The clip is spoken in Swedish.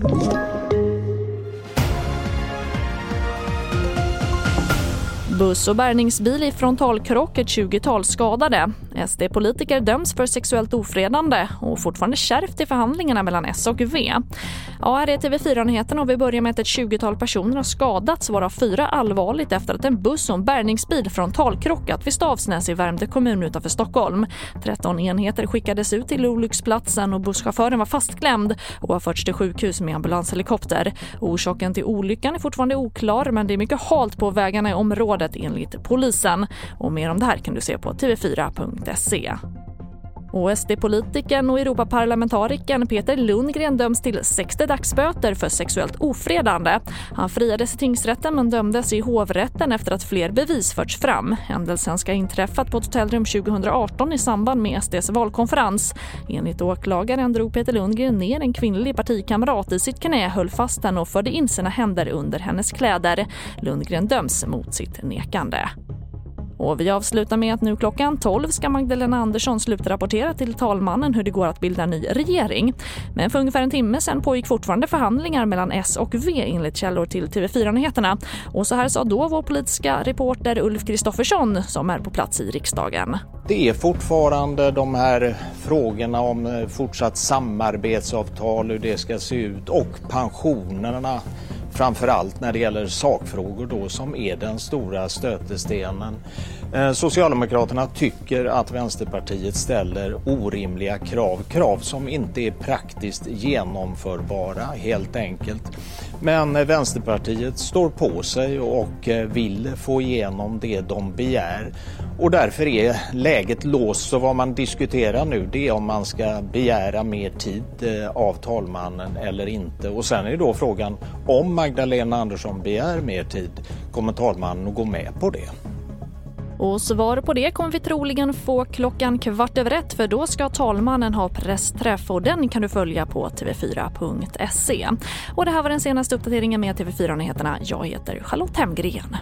Thank you. Buss och bärgningsbil i frontalkrock, ett 20-tal skadade. SD-politiker döms för sexuellt ofredande och fortfarande kärvt i förhandlingarna mellan S och V. Ja, här är TV4-nyheterna och vi börjar med att ett 20-tal personer har skadats varav fyra allvarligt efter att en buss och en bärgningsbil frontalkrockat vid Stavsnäs i Värmdö kommun utanför Stockholm. 13 enheter skickades ut till olycksplatsen och busschauffören var fastklämd och har förts till sjukhus med ambulanshelikopter. Orsaken till olyckan är fortfarande oklar men det är mycket halt på vägarna i området enligt polisen. Och mer om det här kan du se på tv4.se. Och SD-politikern och Europaparlamentarikern Peter Lundgren döms till 60 dagsböter för sexuellt ofredande. Han friades i tingsrätten men dömdes i hovrätten efter att fler bevis förts fram. Händelsen ska ha inträffat på ett hotellrum 2018 i samband med SDs valkonferens. Enligt åklagaren drog Peter Lundgren ner en kvinnlig partikamrat i sitt knä, höll fast henne och förde in sina händer under hennes kläder. Lundgren döms mot sitt nekande. Och vi avslutar med att nu klockan 12 ska Magdalena Andersson slutrapportera till talmannen hur det går att bilda en ny regering. Men för ungefär en timme sen pågick fortfarande förhandlingar mellan S och V enligt källor till TV4-nyheterna. Och så här sa då vår politiska reporter Ulf Kristoffersson som är på plats i riksdagen. Det är fortfarande de här frågorna om eh, fortsatt samarbetsavtal, hur det ska se ut och pensionerna framförallt när det gäller sakfrågor då som är den stora stötestenen. Eh, Socialdemokraterna tycker att Vänsterpartiet ställer orimliga krav, krav som inte är praktiskt genomförbara helt enkelt. Men eh, Vänsterpartiet står på sig och eh, vill få igenom det de begär och därför är läget låst. Så vad man diskuterar nu det är om man ska begära mer tid eh, av talmannen eller inte. Och sen är då frågan om Magdalena Andersson begär mer tid, kommer talmannen att gå med på det? Och svar på det kommer vi troligen få klockan kvart över ett för då ska talmannen ha pressträff och den kan du följa på tv4.se. Och det här var den senaste uppdateringen med TV4 Nyheterna. Jag heter Charlotte Hemgren.